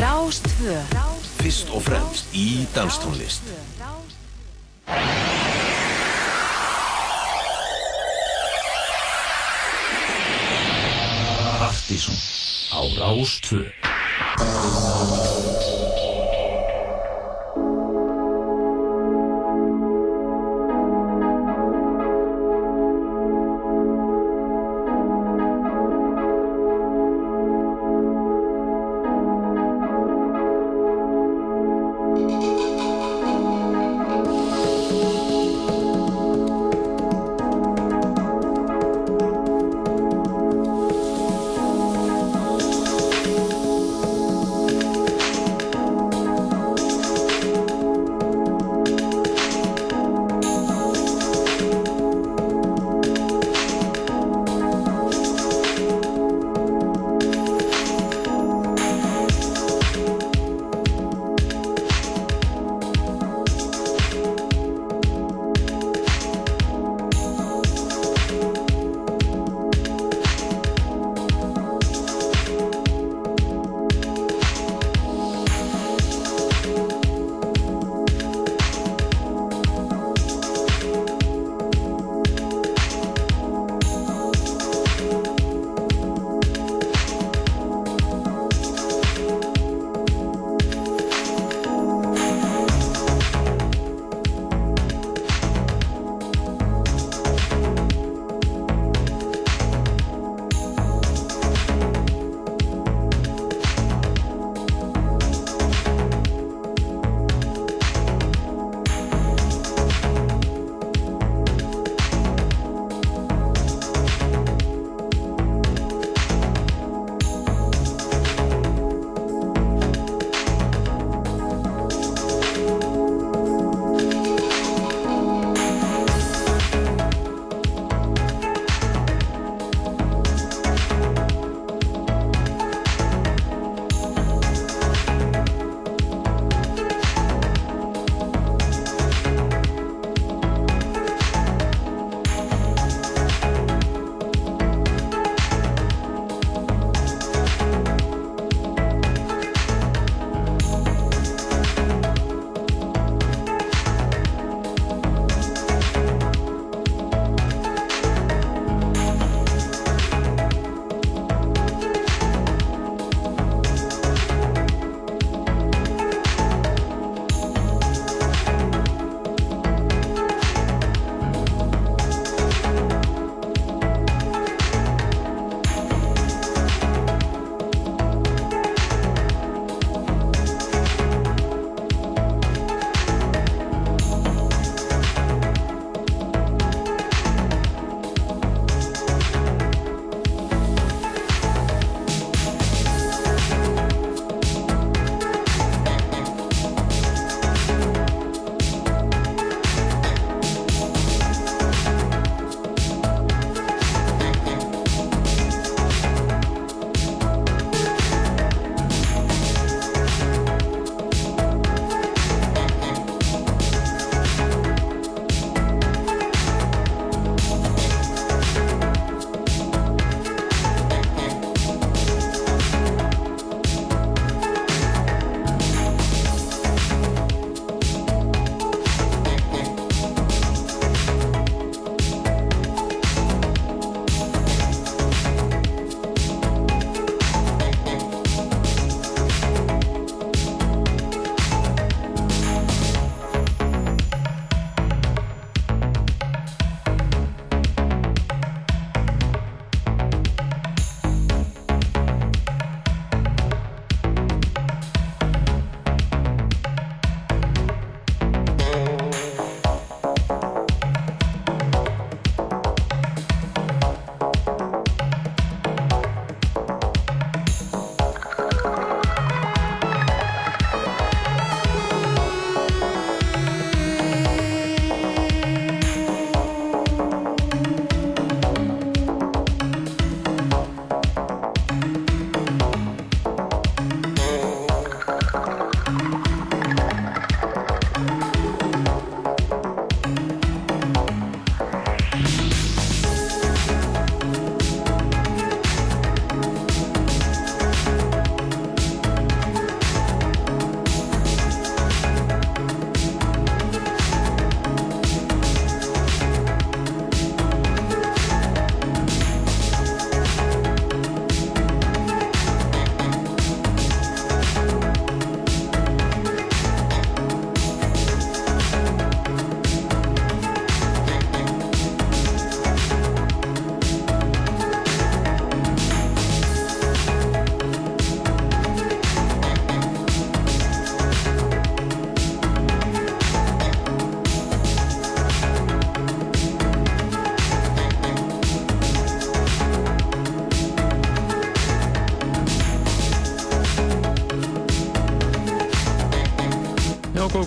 Rástvö Fyrst og fremst í danstónlist. Partíson á Rástvö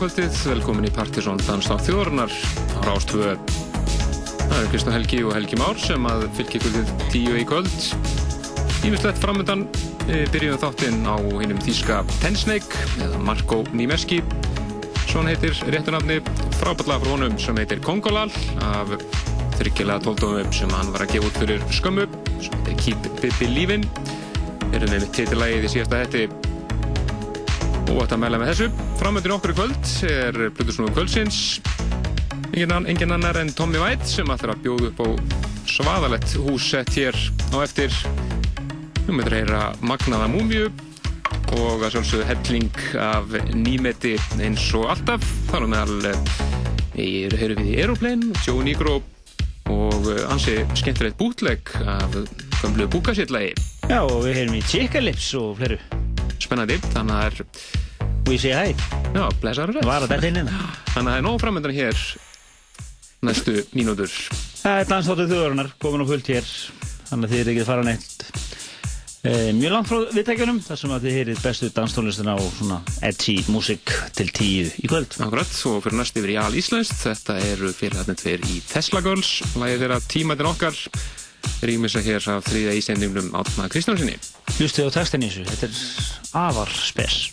kvöldið, velkomin í Partiðsson Danstátt þjóðurnar á Rástvö. Það eru Kristján Helgi og Helgi Már sem að fylgja kvöldið tíu í kvöld. Ímislegt framöndan e, byrjum þáttinn á hinnum þýska Tensnake eða Marko Nimeski. Svon heitir réttunafni frábætla frá honum sem heitir Kongolal af þryggjilega tóltóðum sem hann var að gefa út fyrir skömmu sem heitir Keep Bibi Lífin. Erum við með titilægið í síðasta hætti og þetta meðlega með þessu. Framöndin okkur í kvöld er Plutusnúðu kvöldsins. Engin, annar en Tommy White sem ætlar að bjóða upp á svaðalett húsett hér á eftir. Við mötum að heyra Magnaða Múmiu og að sjálfsögðu helling af nýmeti eins og alltaf. Þar á meðal er höru við í Aeroplane, Joe Nigro og ansi skemmtilegt bútlegg af gömlu búkasillagi. Já og við heyrum í Chica Lips og fleru Spennandi, þannig að það er We say hi Já, blessaður og inn Þannig að það er nóg framöndan hér næstu mínútur. Það er dansþáttuð þjóðarinnar, komin á fullt hér þannig að þið er ekki að fara neitt e, mjög langt frá viðtækjunum þar sem að þið heyrir bestu danstónlistina og svona edgy músik til tíu í kvöld. Akkurat, og fyrir næst yfir í Al Íslandst þetta eru fyrirhættin tveir í Tesla Girls lægið þeirra tímaðin okkar rýmisa hér af þrýða ísendingnum Átna Kristjánsinni. Hlustið á textin í þessu, þetta er afar spes.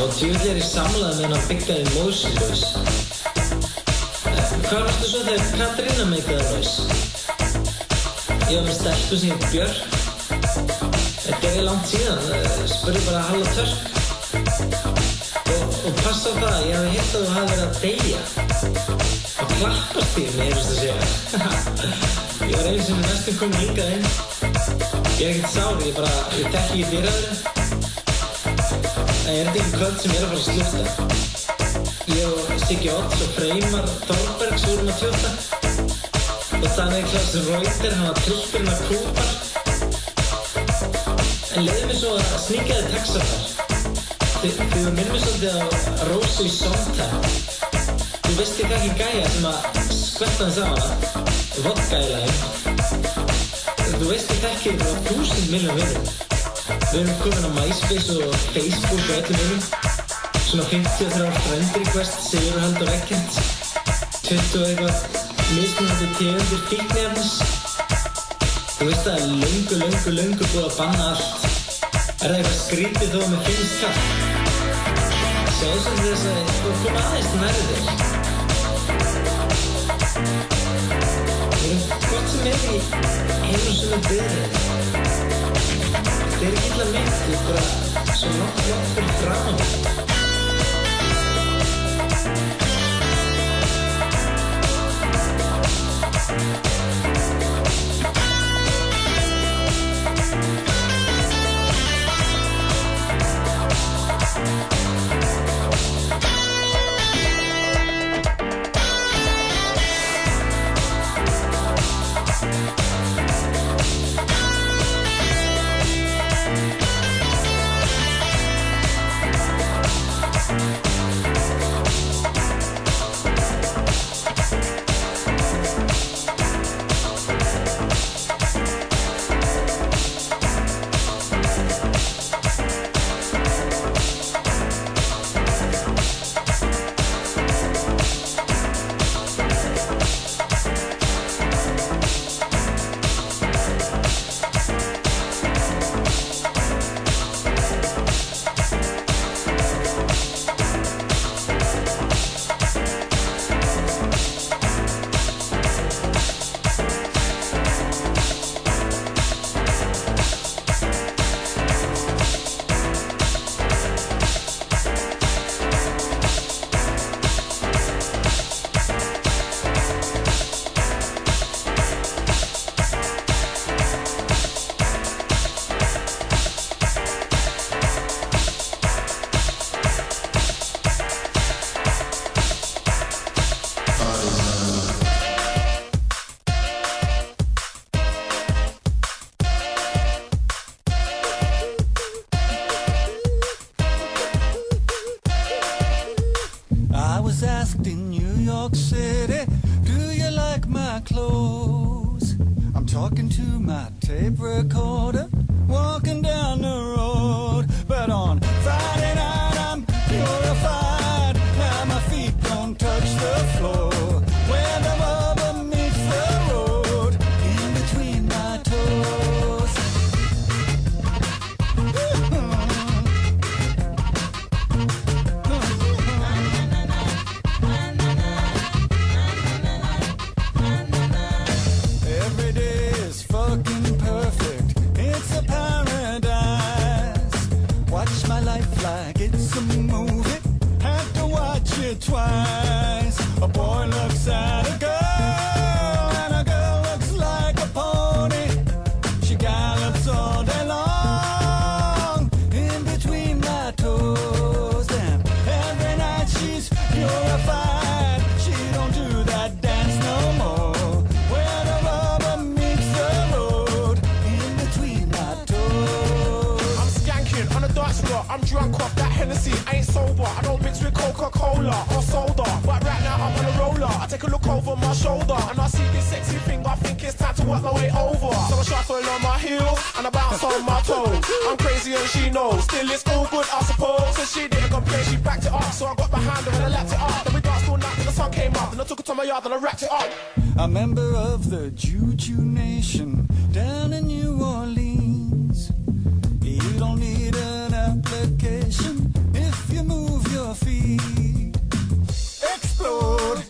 Og tjóðlega er ég samlað með hann byggjaði Mósilaus. Hvað varstu svo þegar Katrína meikaði laus? Ég var með stelpu sem heit Björk. Þetta er langt síðan, spurði bara Halla Törk. Og, og passa á það, ég hafði hitt að þú hafði verið að deyja. Og klappast því, mér heyrðist að segja. ég var sem er næstum komið hingað inn. Ég er ekkert sár, ég bara, ég tekki ekki fyrir það. Það er ekki kvöld sem er að fara að slúta. Ég og Siggi Otts og Freymar Þorbergs vorum að tjóta. Og þannig Klaus Reuter, hann var trillurinn að kúpar. En leiði mig svo að sníkjaði texta þar. Þið var minnum svolítið á Rósu í Sondheim. Þú veist ekki ekki gæja sem að skvetta hans á hana. Vodka-ælaði. Þú veist ekki ekki frá þúsund miljón vinnum. Við erum komin á MySpace og Facebook og öllum einum. Svona 53 friend request, segjur og ekkert. 20 eitthvað mismunandi tegundir fíknefnis. Þú veist það er lungu, lungu, lungu búið að banna allt. Er það eitthvað skrítið þó að mér finnst kallt? Sjáðu sem þess að þú kom aðeins þér. Við erum gott sem er í einu sem er byrðið. Þeir eru illa myndið bara svo langt langt fyrir take a look over my shoulder and I see this sexy thing. I think it's time to work my way over. So I shuffle on my heels and I bounce on my toes. I'm crazy and she knows. Still, it's all good, I suppose. So she didn't complain, she backed it up. So I got behind her and I lapped it up. Then we danced all night till the sun came up. Then I took it to my yard and I wrapped it up. A member of the Juju Nation down in New Orleans. You don't need an application if you move your feet. Explode.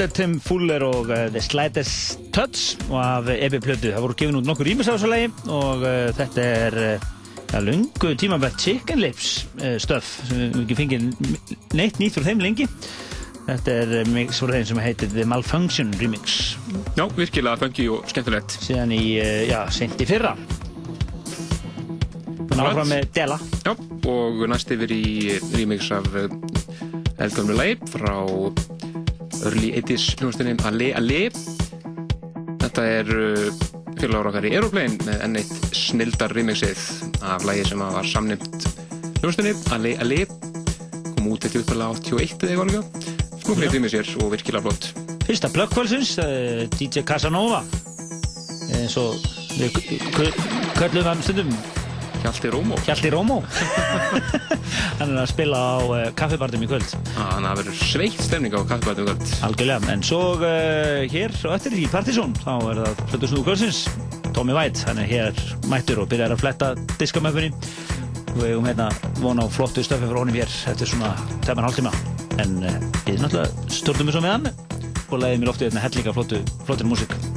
Er Tim Fuller og uh, The Slightest Touch og af Ebi Plötu. Það voru gefin út nokkur rýmis á þessu lagi og uh, þetta er ja, lungu tímabært Chicken Lips stöf sem við ekki fengið neitt nýtt frá þeim lengi. Þetta er mix frá þeim sem heitir The Malfunction Remix Já, virkilega funky og skemmtilegt. síðan í, já, sent í fyrra. Þannig áfram með Dela. Já, og næst yfir í remix af eldgömlu lagi frá Early 80s hljómsdeinni Ale Ale. Þetta er uh, félagur okkar í Aeroplane með enn eitt snildar remixið af lagi sem var samnimt hljómsdeinni Ale Ale. Kom út þetta uppalega 81 eða eitthvað líka. Smúklið remixir og virkilega flott. Fyrsta plöggkvöldsins, uh, DJ Casanova. Eins og við köllum hann stundum Hjalti Rómó. Hjalti Rómó hann er að spila á uh, kaffibartum í kvöld Þannig að það verður sveitt stemning á kaffibætum kvöld. algjörlega, en svo uh, hér og eftir í Partizón, þá er það Plötu Snúðu kvöldsins, Tommy White hann er hér mættur og byrjar að fletta diskamöffunni og við hefum hérna von á flottu stöfi frá honum hér eftir svona tæman hálftíma. En uh, við náttúrulega stjórnum við svo með hann og leiðum í loftið hérna hellinga flottu, músík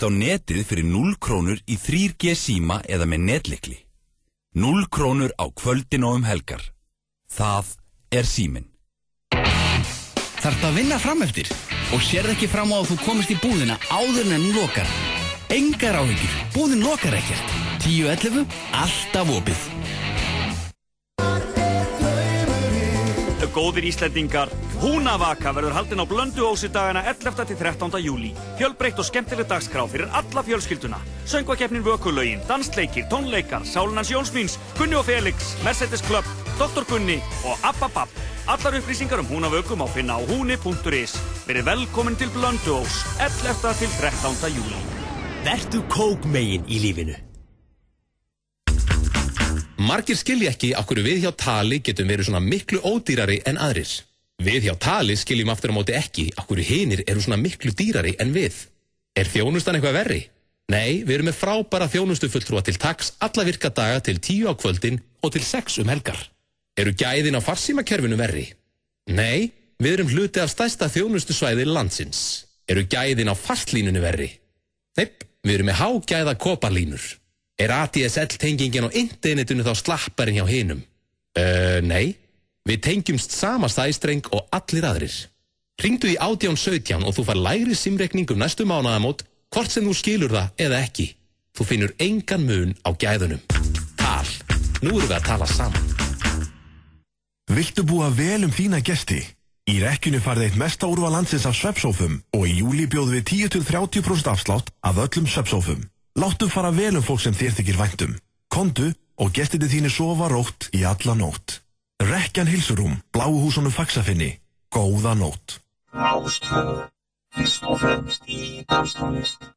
Kemst á netið fyrir 0 krónur í 3G síma eða með netlikli. 0 krónur á kvöldin og um helgar. Það er símin. Þarf að vinna frameftir og sérð ekki fram á að þú komist í búðina áður en hún lokar. Engar áhyggjur, búðin lokar ekkert. 10.11, alltaf opið. Góðir Íslendingar, Húnavaka verður haldin á Blönduósi dagana 11. til 13. júli. Fjölbreytt og skemmtileg dagskrá fyrir alla fjölskylduna. Söngvakeppnin Vökulögin, dansleikir, tónleikar, Sálunans Jónsmíns, Gunni og Felix, Mercedes Club, Dr. Gunni og Ababab. Allar upplýsingar um Húnavökum á finna á húni.is. Verið velkomin til Blönduós, 11. til 13. júli. Vertu kókmegin í lífinu. Margir skilja ekki okkur við hjá Tali getum verið svona miklu ódýrari en aðrir. Við hjá Tali skiljum aftur á móti ekki okkur hinir eru svona miklu dýrari en við. Er þjónustan eitthvað verri? Nei, við erum með frábæra þjónustufulltrúa til taks alla virka daga til tíu á kvöldin og til sex um helgar. Eru gæðin á farsímakerfinu verri? Nei, við erum hluti af stæsta þjónustusvæði landsins. Eru gæðin á fastlínunu verri? Neip, við erum með hágæða koparlínur. Er ADSL-tengingin á internetinu þá slapparinn hjá hinum? Uh, nei, við tengjumst sama stæstreng og allir aðrir. Ringdu í 1817 og þú far lægri simrekning um næstu mánaðamót, hvort sem þú skilur það eða ekki. Þú finnur engan mun á gæðunum. Tal. Nú erum við að tala saman. Viltu búa vel um þína gesti? Í rekkjunu farið eitt mesta úrval landsins af sveppsófum og í júli bjóðum við 10-30% afslátt af öllum sveppsófum. Láttu fara vel um fólk sem þér þykir væntum. Kondu og gestiti þínu sofa rótt í alla nótt. Rekkjan Hilsurum, Bláuhúsunum Faxafinni. Góða nótt. Rástvö, fyrst og fremst í danstónlist.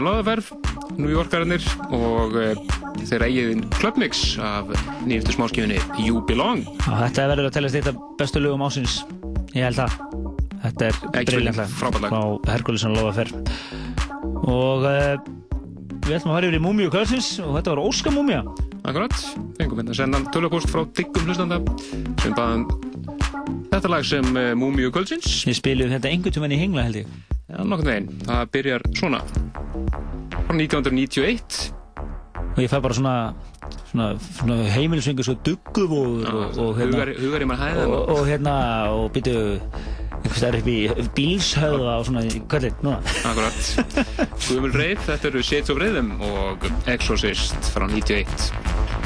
Og Loðaferð, New Yorkarnir og uh, þeir eigiðin Clubmix af nýjumstu smáskifinni You Belong. Já, þetta er verður að teljast eitt af bestu lögum ásins ég held það. Þetta er lag. frá Herkulisson Lofafer og uh, við ætlum að fara yfir í Múmiu Kvöldsins og þetta var Óska Múmia Akkurat, fengum hérna sendan tölupost frá diggum hlustanda. Sem baðum þetta lag sem uh, Múmiu Kvöldsins. Við spilum þetta einhvern tímann í hengla held ég. Já, nokkurn veginn. Það byrjar svona frá 1991 og ég fæ bara svona, svona, svona heimilisvingur svo dugguvóður og, og hérna og, og hérna og býtu einhvers staðar upp í bílshöða og svona, er núna? Akkurat. Guðmul Reif, þetta eru Shades of Rhythm og Exorcist frá 91.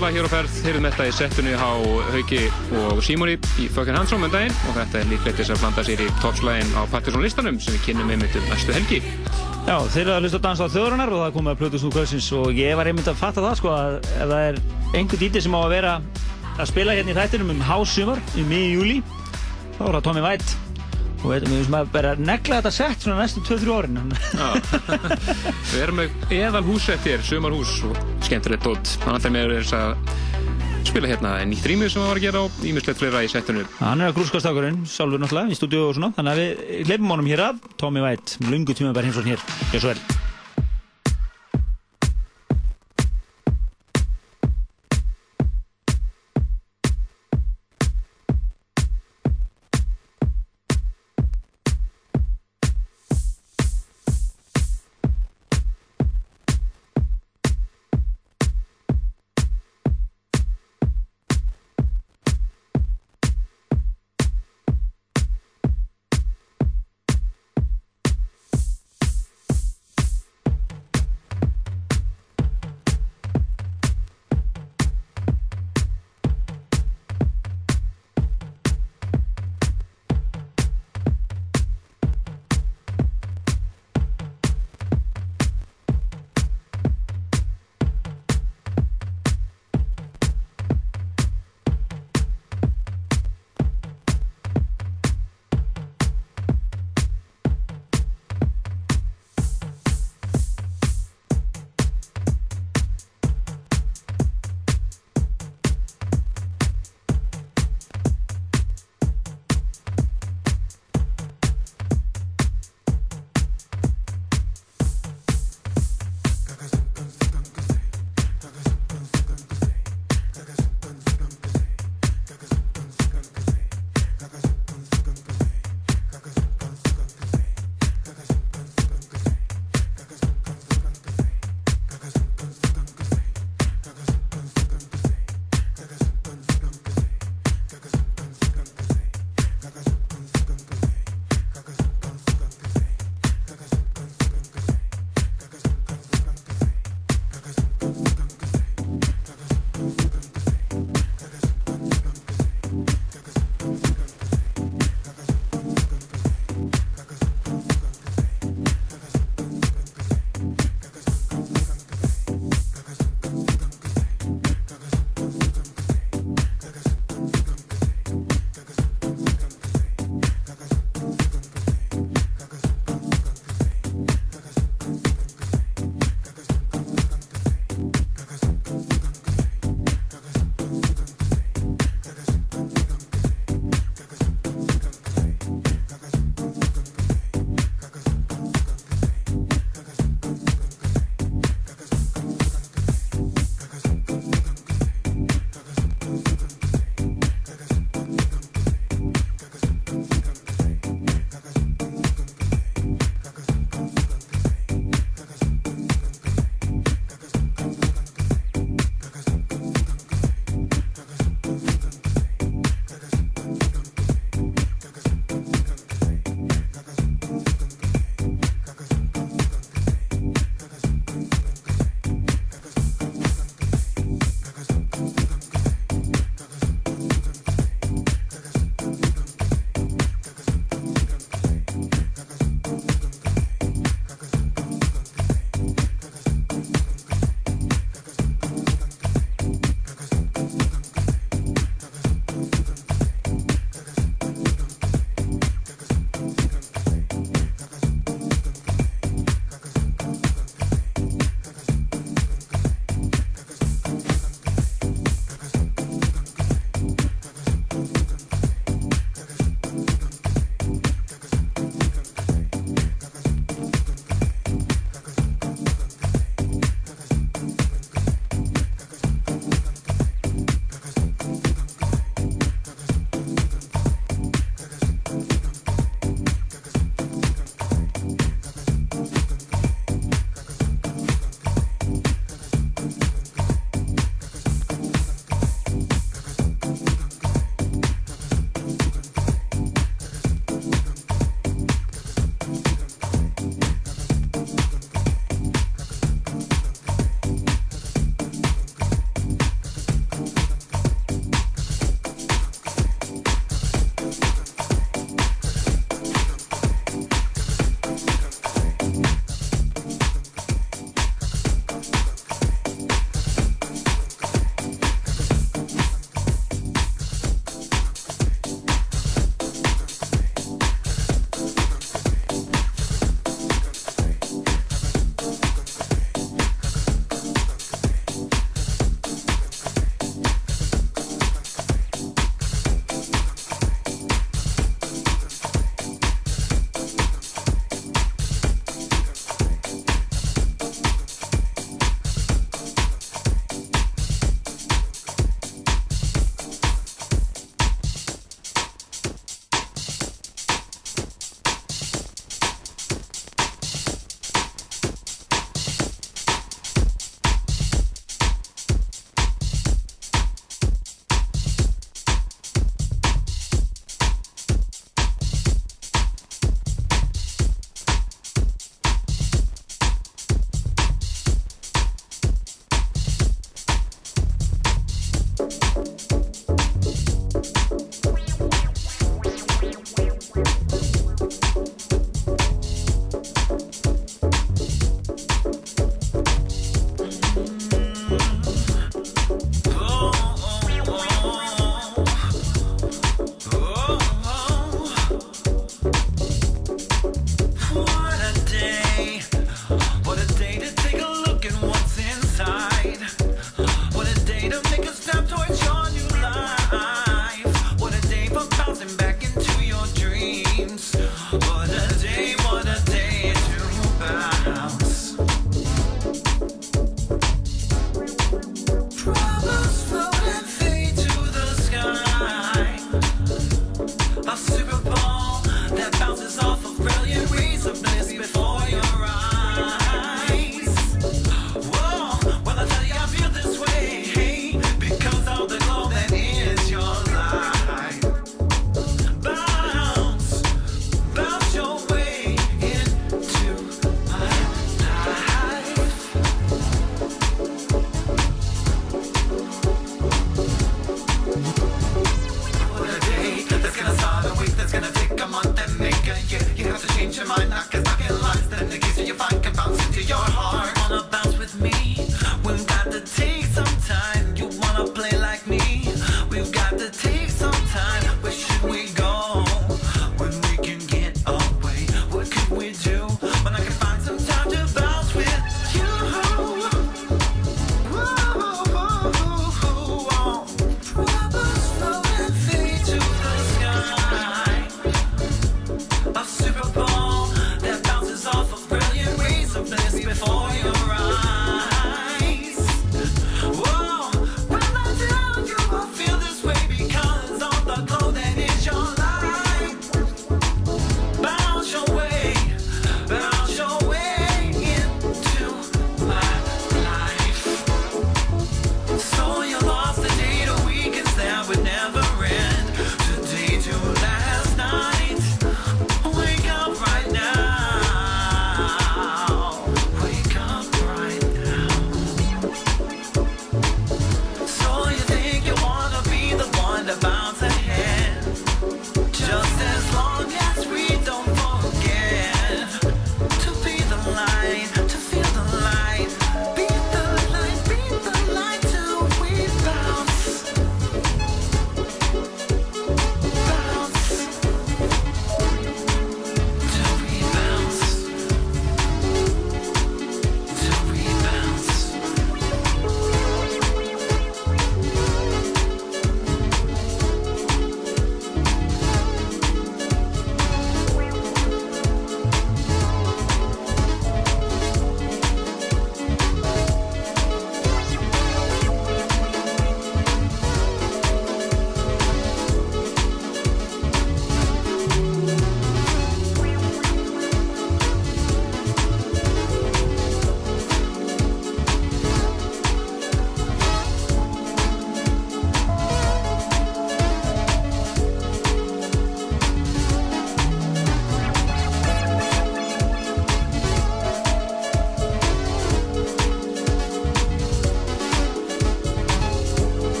lag hér á ferð, heyrðum þetta í settunni á Hauki og Símoni í Fucking Handsome um daginn. Og þetta er líklegt þess að blanda sér í toppslægin á Partiðsson listanum sem við kynnum einmitt um næstu helgi. Já, þeir eru að hlusta að dansa á þjóðrunar og það komið að plötu snúkvöldsins og ég var einmitt að fatta það sko að ef það er einhver díti sem á að vera að spila hérna í þættinum um hásumar í miði júli þá er það Tommy White. Og við veitum að bara negla þetta sett svona næstu 2-3 árin. Við erum með eðal húsett hér, sumarhús og skemmtilegt dótt. Þannig að þeim er þess að spila hérna nýtt rýmið sem það var að gera og ímislegt fleira í settunum. Hann er að grúskastákurinn, sjálfur náttúrulega, í stúdíu og svona þannig að við hleypum honum hér að Tommy White, lungu tíma bara heimsókn hér, gjör svo vel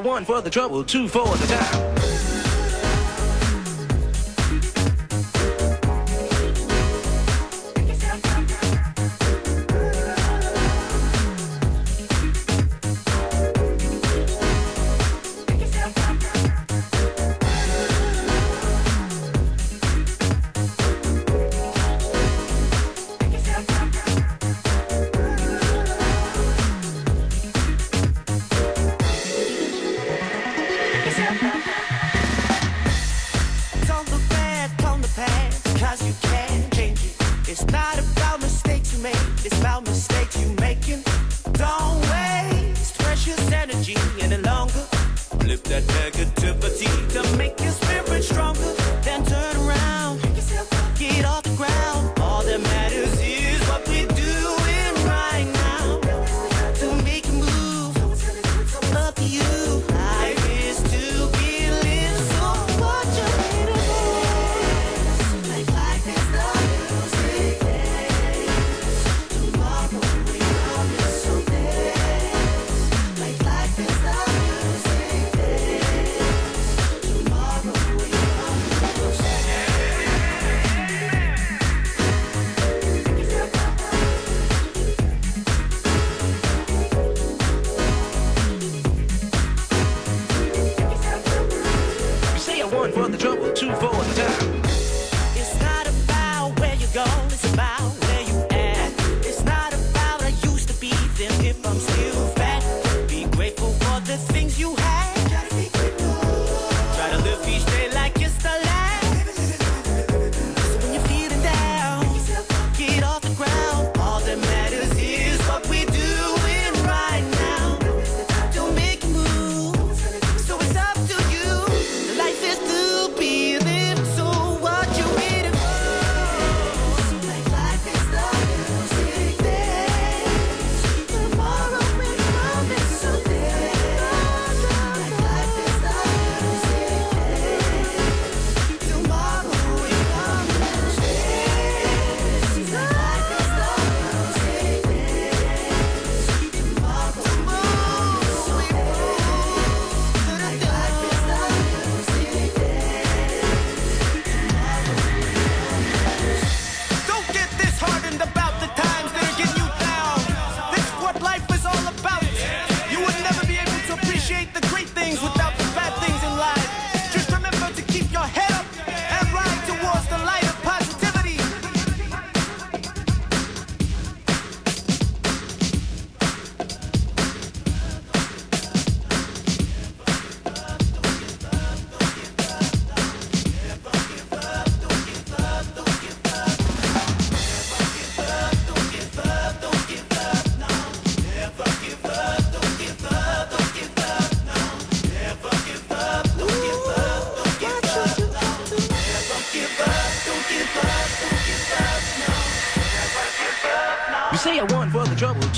one for the trouble, two for the time.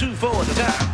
at the time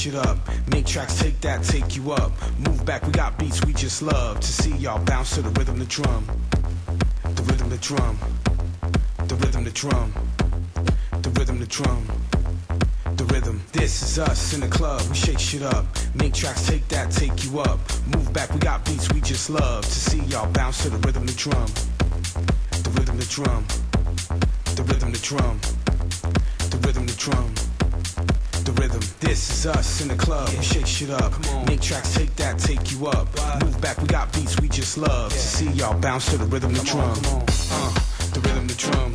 shit up. Make tracks, take that, take you up. Move back, we got beats we just love. To see y'all bounce to the rhythm, the drum. The rhythm, the drum. The rhythm, the drum. The rhythm, the drum. The rhythm. This is us in the club, we shake shit up. Make tracks, take that, take you up. Move back, we got beats we just love. To see y'all bounce to the rhythm, the drum. The rhythm, the drum. The rhythm, the drum. The rhythm, the drum. This is us in the club, shake shit up. Make tracks, take that, take you up. Move back, we got beats we just love. See y'all bounce to the rhythm of the drum. Uh, the rhythm of the drum.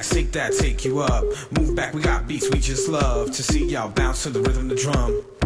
back, shake that, take you up. Move back, we got beats we just love to see y'all bounce to the rhythm of the drum.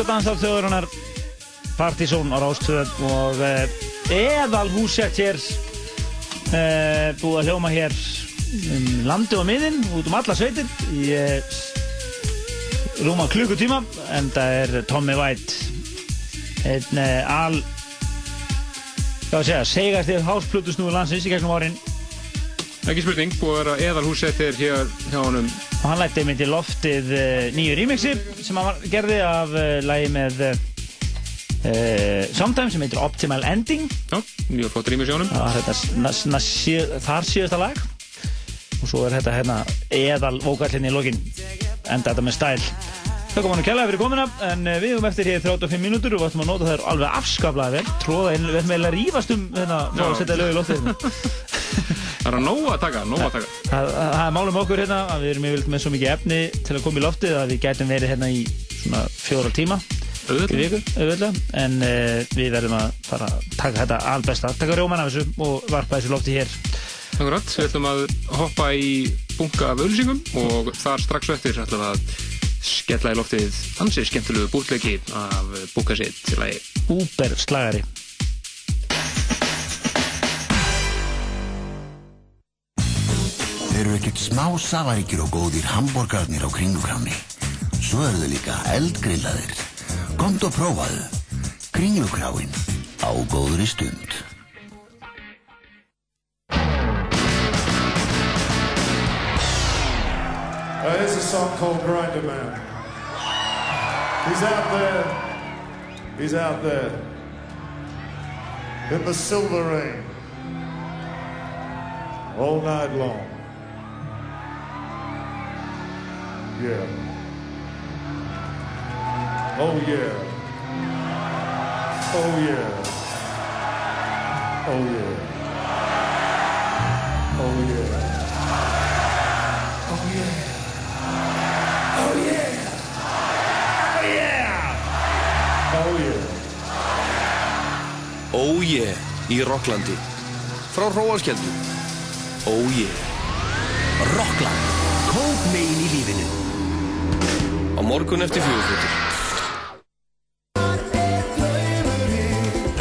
Að á danstátt þjóðurinnar Partizón á Rástöð og uh, eðal húsett hér uh, búið að hljóma hér um landi og miðin út um alla sveitir í uh, rúma klukkutíma en það er Tommy White einn al hvað að segja, segast þér hásplutusnúi landsins í gegnum árin. Ekki spurning, búið að vera eðalhúsettir hér hjá honum og hann lætti mynd í loftið uh, nýju remixi sem hann gerði af uh, lagi með uh, uh, Sometimes sem heitir Optimal Ending. Já, mjög flott remix hjá honum. Þetta þar síðasta lag. Og svo er þetta hérna eðal vókallinni í lokin. Enda þetta með stæl. Það kom hann að kjallaði fyrir komuna en við höfum eftir hér 35 mínútur og við ætlum að nota þær alveg afskaplega vel. Tróða inn, við ætlum eiginlega að rífast um hérna, fá að Já. setja lög í loftið Það er að nóg að taka, nóg að taka. Það, er málum okkur hérna að við erum yfirleitt með svo mikið efni til að koma í loftið að við gætum verið hérna í svona fjóra tíma Auðvitað. í viku, auðvitað. En uh, við verðum að fara að taka þetta albesta, taka rjóman af þessu og varpa þessu lofti hér. Akkurat, við ætlum að hoppa í bunga af auðlýsingum og þar strax eftir ætlum að skella í loftið ansið skemmtilegu bútleiki af búka sitt til að Úber slagari eru ekkert smá safaríkir og góðir hambúrgarnir á. Svo eru þau líka eldgrillaðir. Komdu og prófaðu. Á góðri stund. Uh, a song called Grinder Man. He's out there. He's out there. In the silver rain. All night long. yeah. Oh, yeah. Oh, yeah. Oh, yeah. Oh, yeah. Oh, yeah. Oh, Ójé oh, oh yeah, í Rokklandi frá Róaskjöldu Ójé oh yeah. Rokkland Kópmegin í lífinu Á morgun eftir fjögurflutur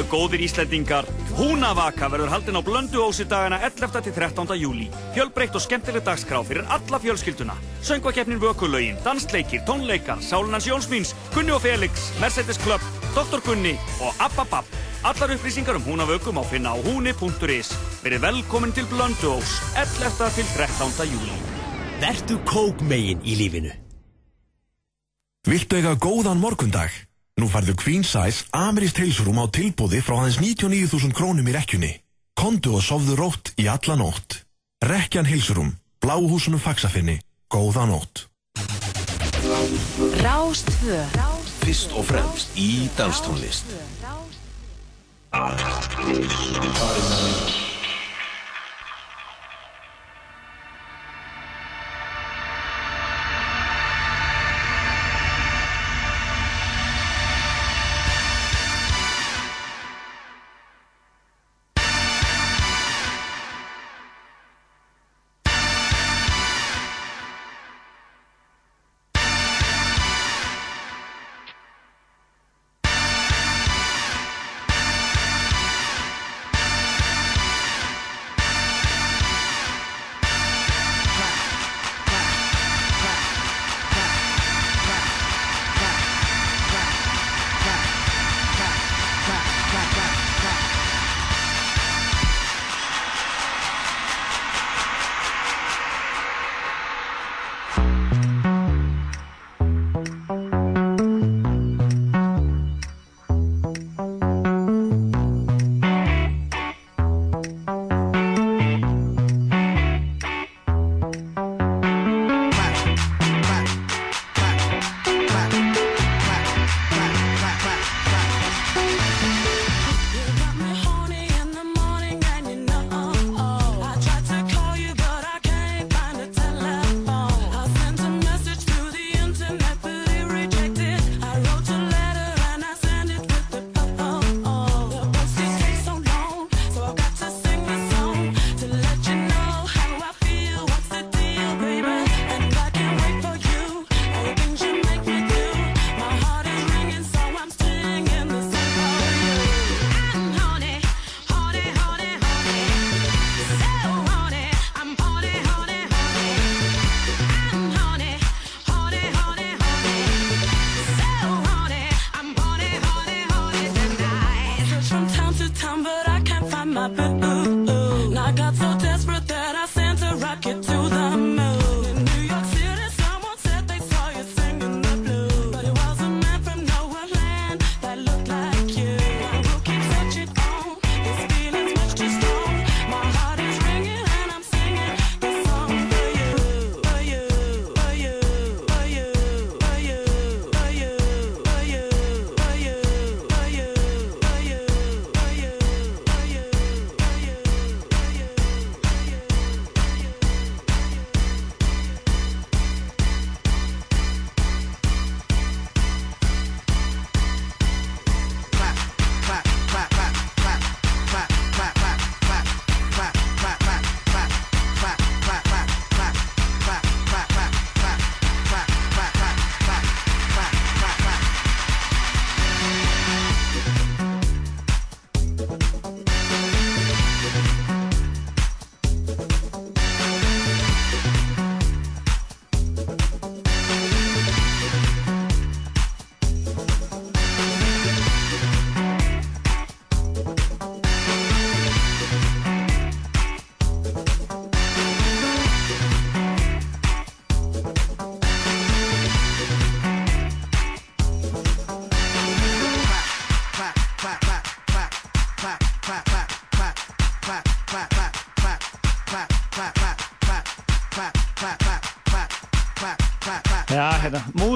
Góðir Íslendingar, Húnavaka verður haldin á blöndu ósi dagana 11. til 13. júli. Fjölbreytt og skemmtileg dagskrá fyrir alla fjölskylduna. Söngvakeppnin Vökulögin, dansleikir, tónleikar, Sálunans Jónsmíns, Gunni og Felix, Mercedes Club, Dr. Gunni og Ababab. Allar upplýsingar um Húnavöku má finna á húni.is. Verið velkomin til blöndu ós, 11. til 13. júli. Vertu kók megin í lífinu Viltu eiga góðan morgundag? Nú færðu Queen Size Amirist heilsurum á tilbúði frá aðeins 99.000 krónum í rekkjunni. Kondu og sofðu rótt í alla nótt. Rekkjan heilsurum, bláhúsunum faxafinni, góða nótt. Rástvö Fyrst og fremst í danstónlist Já,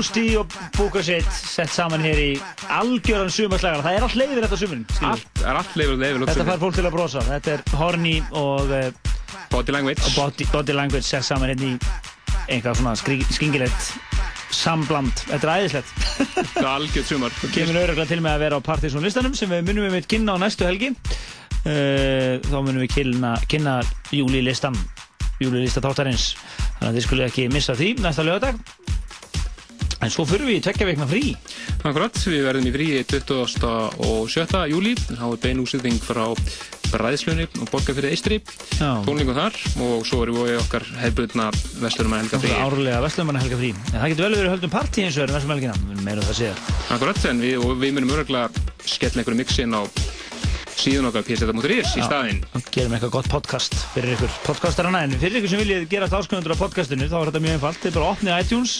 Músti og Búkarsitt sett saman hér í algjöran sumarslægar. Það er allt leiðir þetta sumurinn, skilur. Allt, er allt leifur, leifur, Þetta fær fólk til að brosa. Þetta er Horny og uh, Body Language, og body, body language sett saman hérna í einhvað svona skring, skringilegt sambland. Þetta er æðislegt. Það er algjörð sumar. Og kemur öruglega til með að vera á Partiðsson listanum sem við munum við mitt kynna á næstu helgi. Uh, þá munum við kynna, kynna júlilistan, júlilista þáttarins. Þannig að þið skulle ekki missa því næsta lögadag. En svo fyrir við í tvekja veikna frí. Akkurat, við verðum í frí 20. og 7. júli. Þá er bein úsýðing frá Bræðslunni og Borgarfyrði Eistri. Tónlingum þar og svo erum við okkar hefðbundna Vestlunum helga frí. Náttúrulega árlega Vestlumanna helga frí. En það getur vel verið höldum partí eins og verið Vestlum helgina. Við meira það séð. Akkurat, en við, við munum öruglega skella einhverju mixin á síðan okkar pseta.is í staðinn. Og gerum eitthvað gott podcast fyrir ykkur podcastarana. En fyrir ykkur sem viljið gerast ásköðundur á podcastinu þá er þetta mjög einfalt. Þið bara opnið iTunes,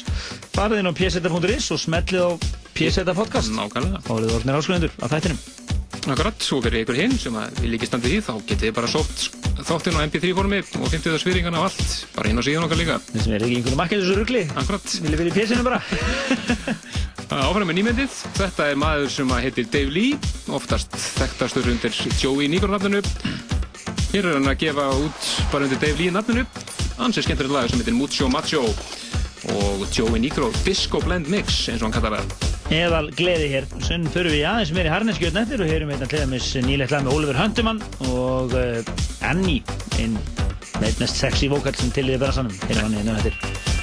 farið inn á pseta.is og smellið á pseta podcast. Nákvæmlega. Þá eru þið orðnir ásköðundur á þættinum. Akkurat, svo fyrir ykkur hinn sem að við líki standið í þá getið þið bara sótt þáttinn á MP3 formi og 50 sviðringarna og allt bara inn á síðan okkar líka. Þið sem er ekki einhvern bara. Áfram með nýmyndið. Þetta er maður sem að heitir Dave Lee, oftast þekktastur undir Joey Negro nafninu. Hér er hann að gefa út bara undir Dave Lee nafninu. Hans er skemmtilegt lag sem heitir Mucho Macho og Joey Negro Disco Blend Mix eins og hann kallar það. Eðal gleði hér. Sunn fyrir við aðeins meir í harneskjöld eftir og heyrum hérna til dæmis nýlegt lag með Oliver Huntemann og uh, Annie, einn með mest sexy vokal sem til í bransanum. Heyrum hann hérna eftir.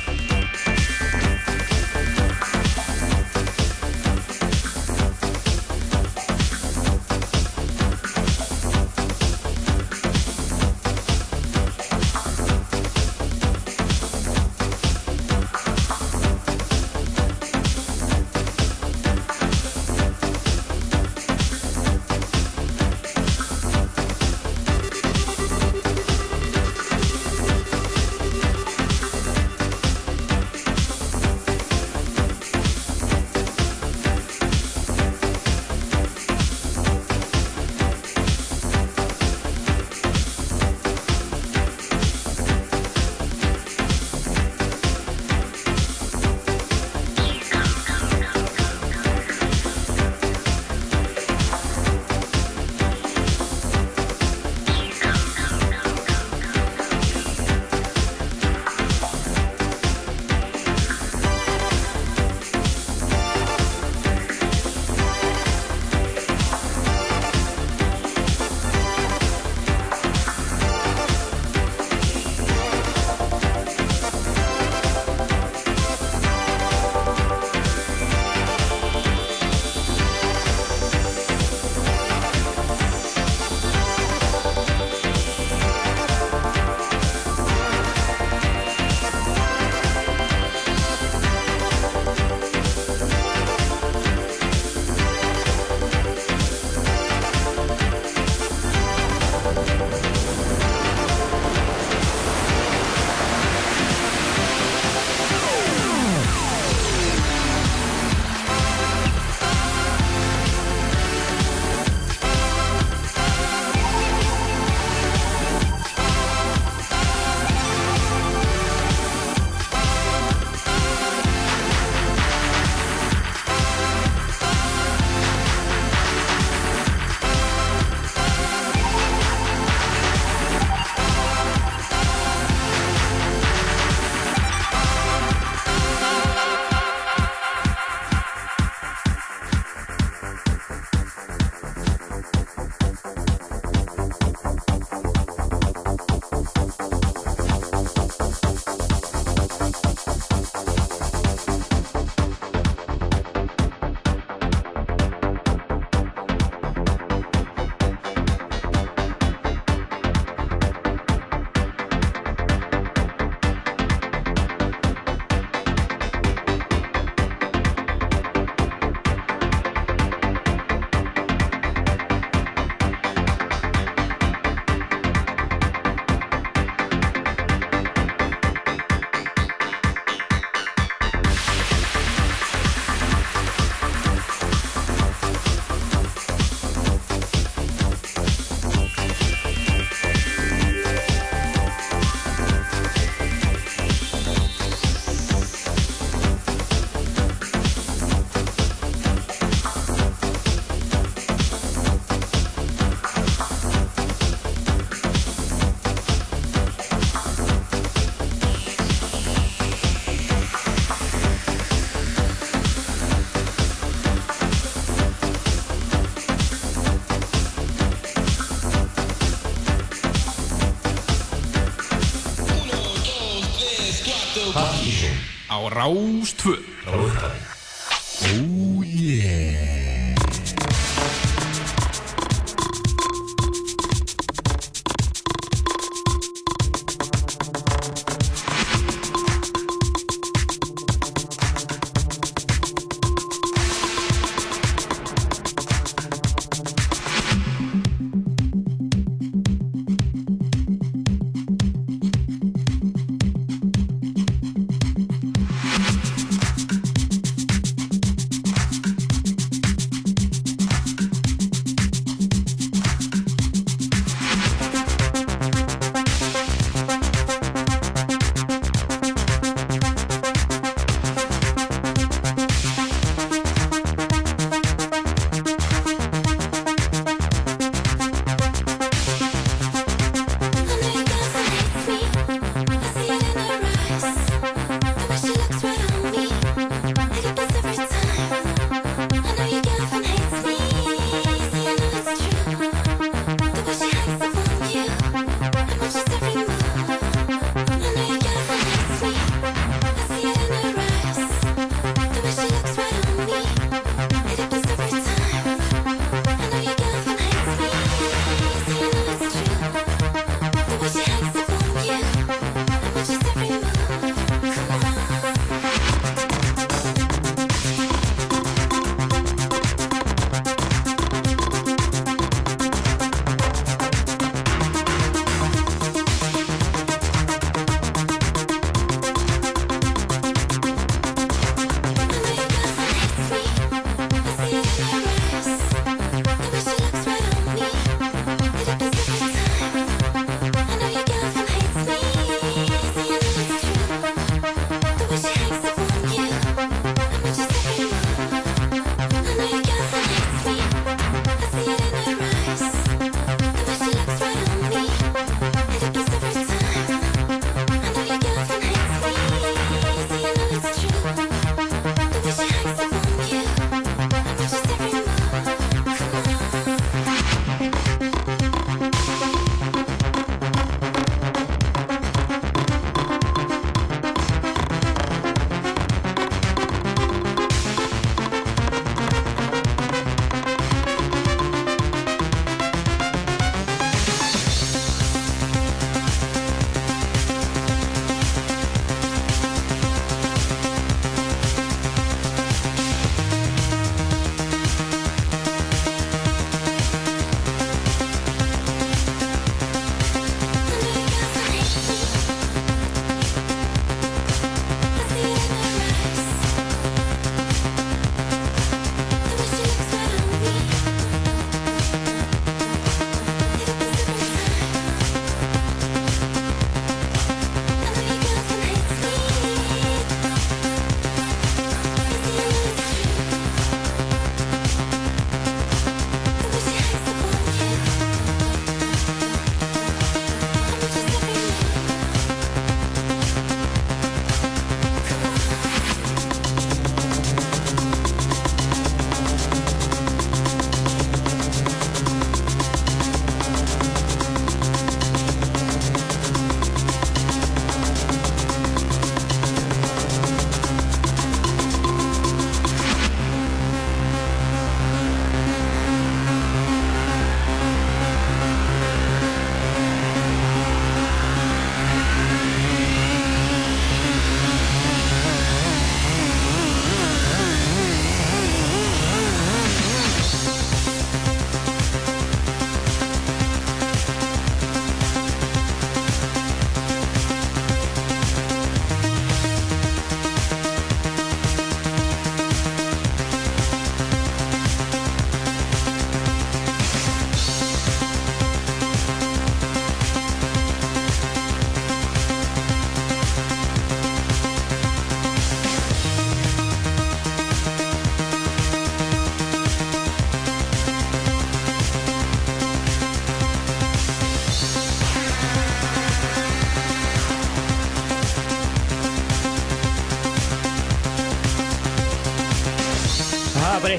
Rás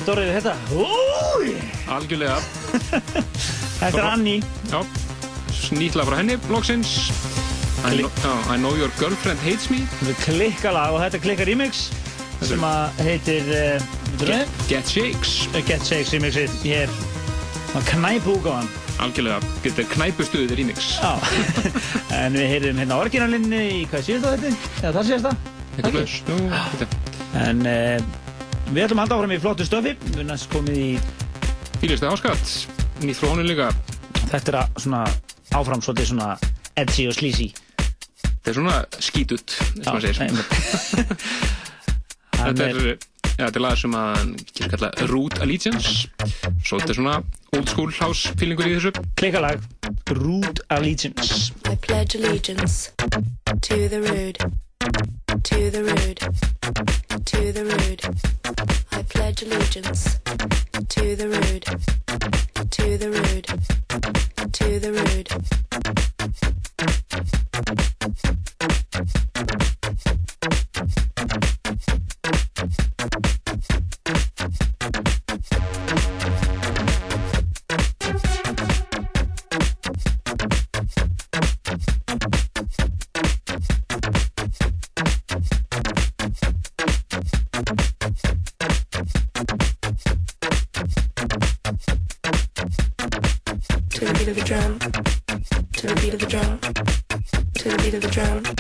eitt orðið við þetta. Úi! Algjörlega. Þetta er Annie. Já, snýtla frá henni, loksins. I I know your girlfriend hates me. Þetta er klikkalag og þetta er klikka remix sem að heitir uh, Get, Get Shakes. Get Shakes remixið. Hér á knæpu úgáðan Algjörlega, þetta er knæpustuðið remix. Já, en við heyrðum hérna originalinni í hvað síðast á þetta? Eða það? Blöðs, jú, þetta En uh, við ætlum að halda áfram í flottu stöfi. Við erum næst komið í Fýlistu áskatt, nýtt frá honum líka. Þetta er að svona áfram svolítið svona edgy og sleazy. Þetta er svona skítut, eins og maður segir. Þetta er, ja, þetta er lag sem að getur kalla Root Allegiance. Svo þetta er svona old school house feelingur í þessu. Klikkalag, Root Allegiance. I pledge allegiance to the rude, to the rude, to the rude. I pledge allegiance to the rude, to the rude, to the rude. The drum, to the beat of the drum, to the beat of the drum,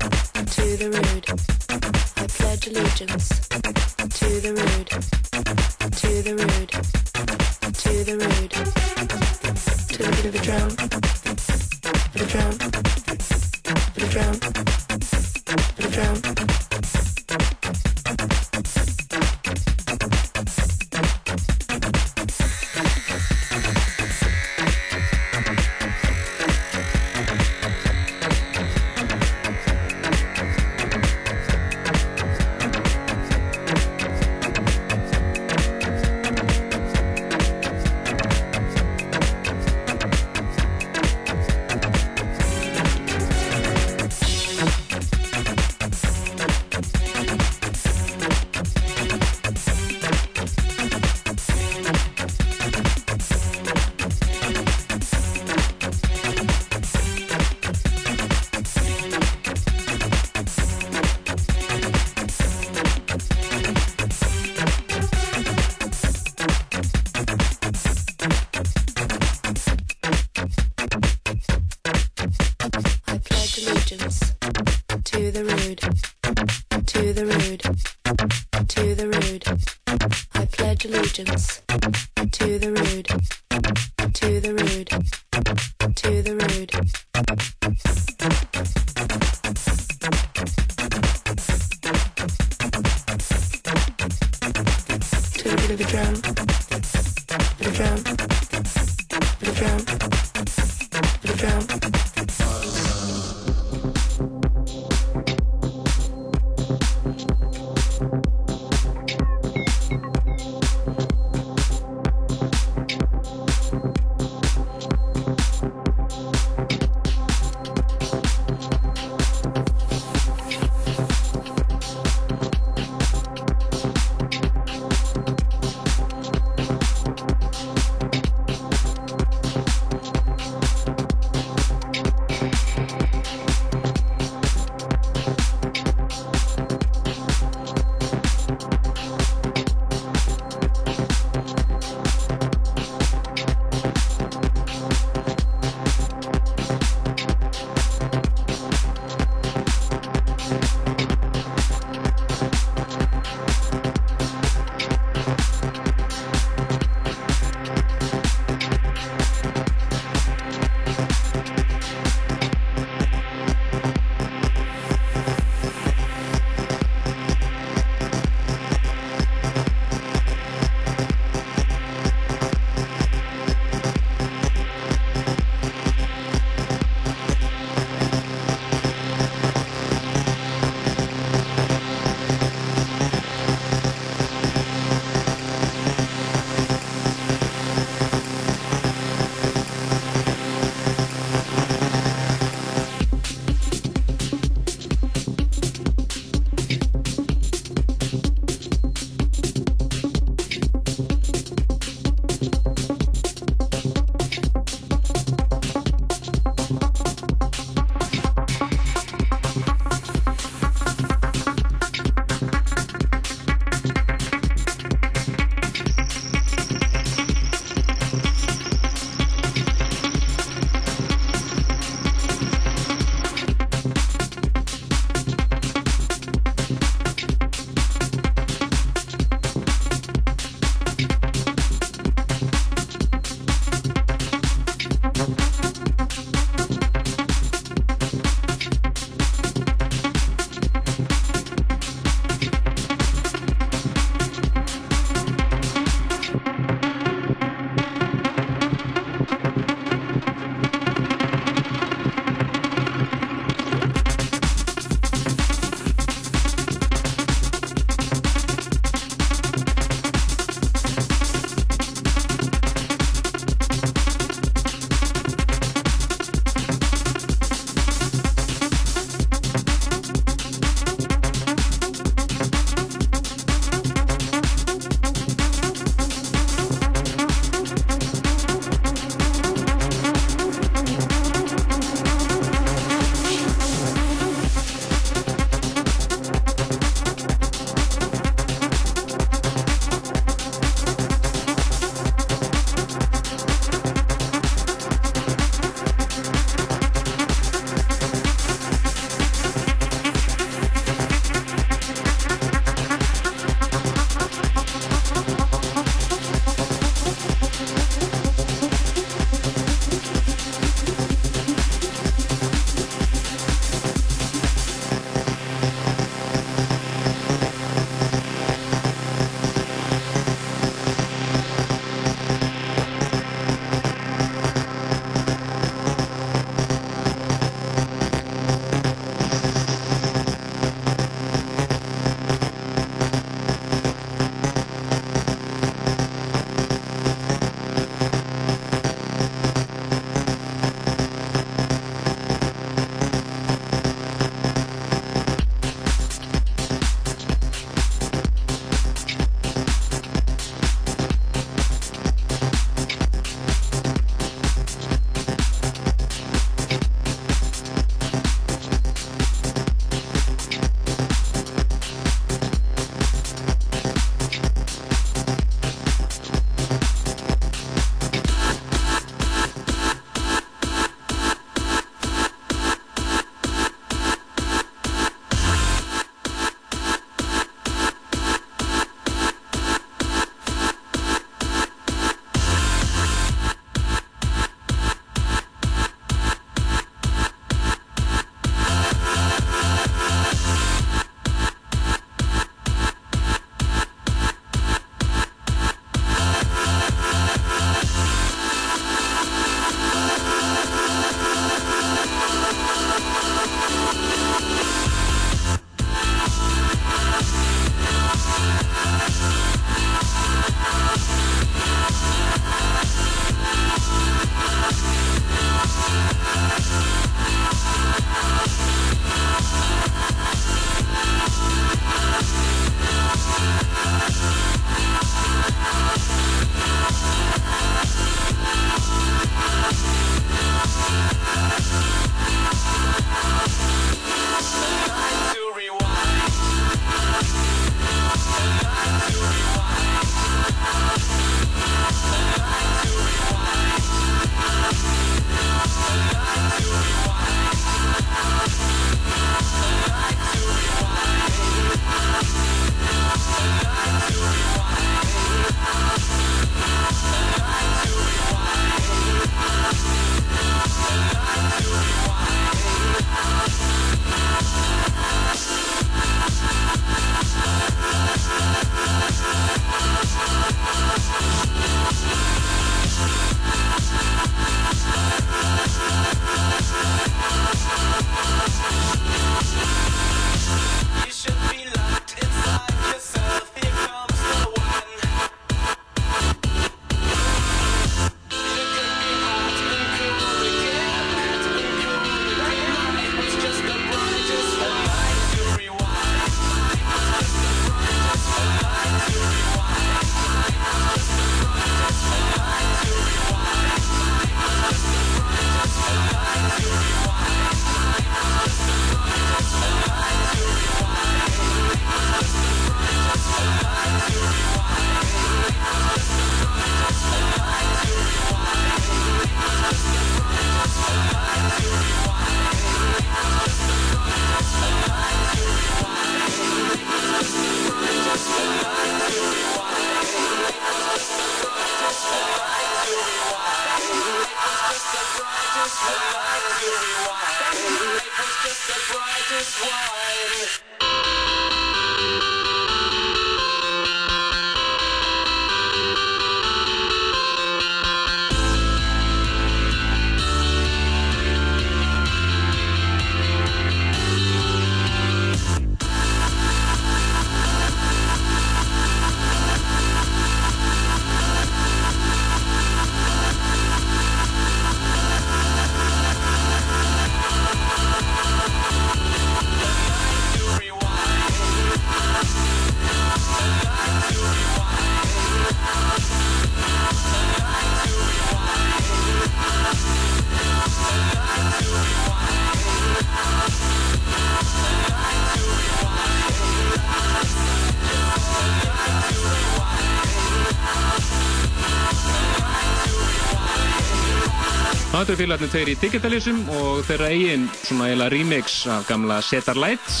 Það eru félagarnir tveir í Digitalism og þeirra eigin svona eiginlega remix af gamla Setar Lights.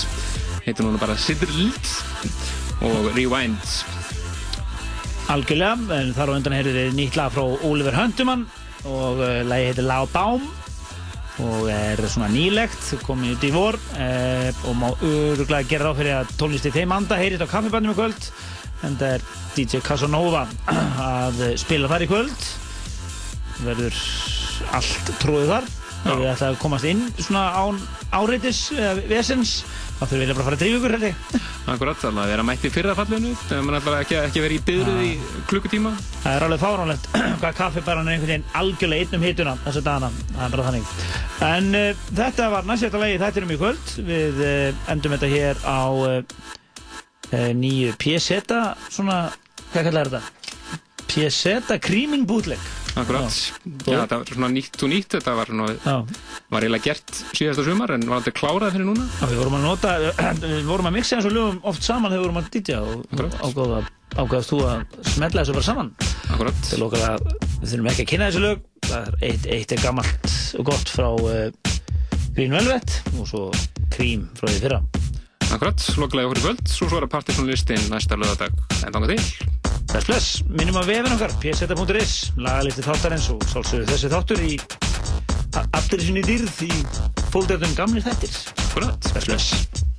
Heitir núna bara Lights og Rewind. Algjörlega, en þar á undan heyrðu við nýtt lag frá Oliver Hundumann og uh, lagi heitir Lá Baum og er svona nýlegt, komið út í vor uh, og má öruglega gera ráð fyrir að tónlisti þeim anda heyrist á kaffibandum í kvöld en það er DJ Casanova að spila þar í kvöld. Verður allt tróðið þar og við ætlaðum að komast inn svona án áreitis eða vesens þá þurfum við bara að fara að drífa ykkur ég Akkurat, þannig að vera mætt í fyrra fallinu mann ætlar ekki, ekki verið í byðruð í klukkutíma Það er alveg fáránlegt hvað kaffibaran er einhvern veginn algjörlega einn um hituna þessu dagana, það er bara þannig. En uh, þetta var næstjæta lagi þættinum í kvöld. Við uh, endum þetta hér á uh, nýju PZ, svona, hvað kallar þetta? PZ Creaming Bootleg. Akkurat, já, það var svona nýtt og nýtt þetta var, svona, var eiginlega gert síðasta sumar en var aldrei klárað fyrir núna Já, við vorum að nota, við vorum að mixa eins og lögum oft saman þegar við vorum að DJ og ágáða, ágáðast þú að smetla þessu bara saman. Akkurat. Til okkar að við þurfum ekki að kynna þessu lög. Það er eitt, eitt er gammalt og gott frá uh, Green Velvet og svo Cream frá því fyrra. Akkurat, lokalega okkur í kvöld, svo svara partysónlistin næsta lögadag en þanga til. Bless, bless, minnum að vefin okkar, pseta.is, lagalisti þáttarins og sálsögðu þessi þáttur í allir sinni dýrð í fólkdæftum gamli þættir. Bless, bless.